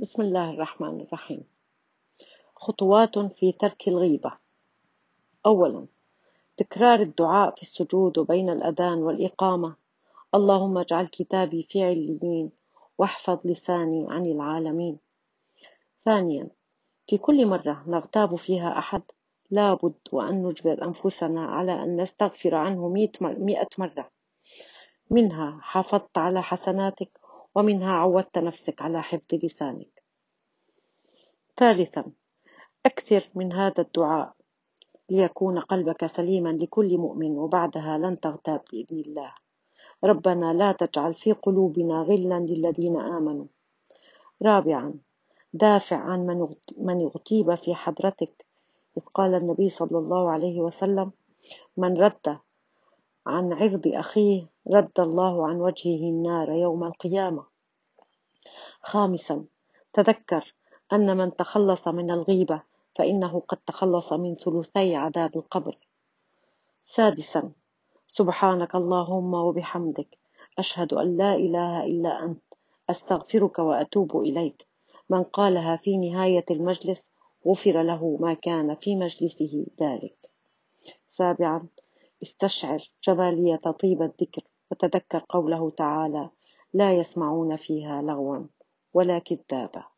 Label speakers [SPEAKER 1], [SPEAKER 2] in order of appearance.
[SPEAKER 1] بسم الله الرحمن الرحيم. خطوات في ترك الغيبة. أولا تكرار الدعاء في السجود وبين الأذان والإقامة. اللهم اجعل كتابي في عليين واحفظ لساني عن العالمين. ثانيا في كل مرة نغتاب فيها أحد لابد وأن نجبر أنفسنا على أن نستغفر عنه مئة مرة. منها حافظت على حسناتك ومنها عودت نفسك على حفظ لسانك. ثالثا أكثر من هذا الدعاء ليكون قلبك سليما لكل مؤمن وبعدها لن تغتاب بإذن الله. ربنا لا تجعل في قلوبنا غلا للذين آمنوا. رابعا دافع عن من اغتيب في حضرتك. إذ قال النبي صلى الله عليه وسلم من رد عن عرض أخيه رد الله عن وجهه النار يوم القيامة. خامسا تذكر أن من تخلص من الغيبة فإنه قد تخلص من ثلثي عذاب القبر. سادسا سبحانك اللهم وبحمدك أشهد أن لا إله إلا أنت أستغفرك وأتوب إليك. من قالها في نهاية المجلس غفر له ما كان في مجلسه ذلك. سابعا استشعر جمالية طيب الذكر وتذكر قوله تعالى لا يسمعون فيها لغوا ولا كذابا.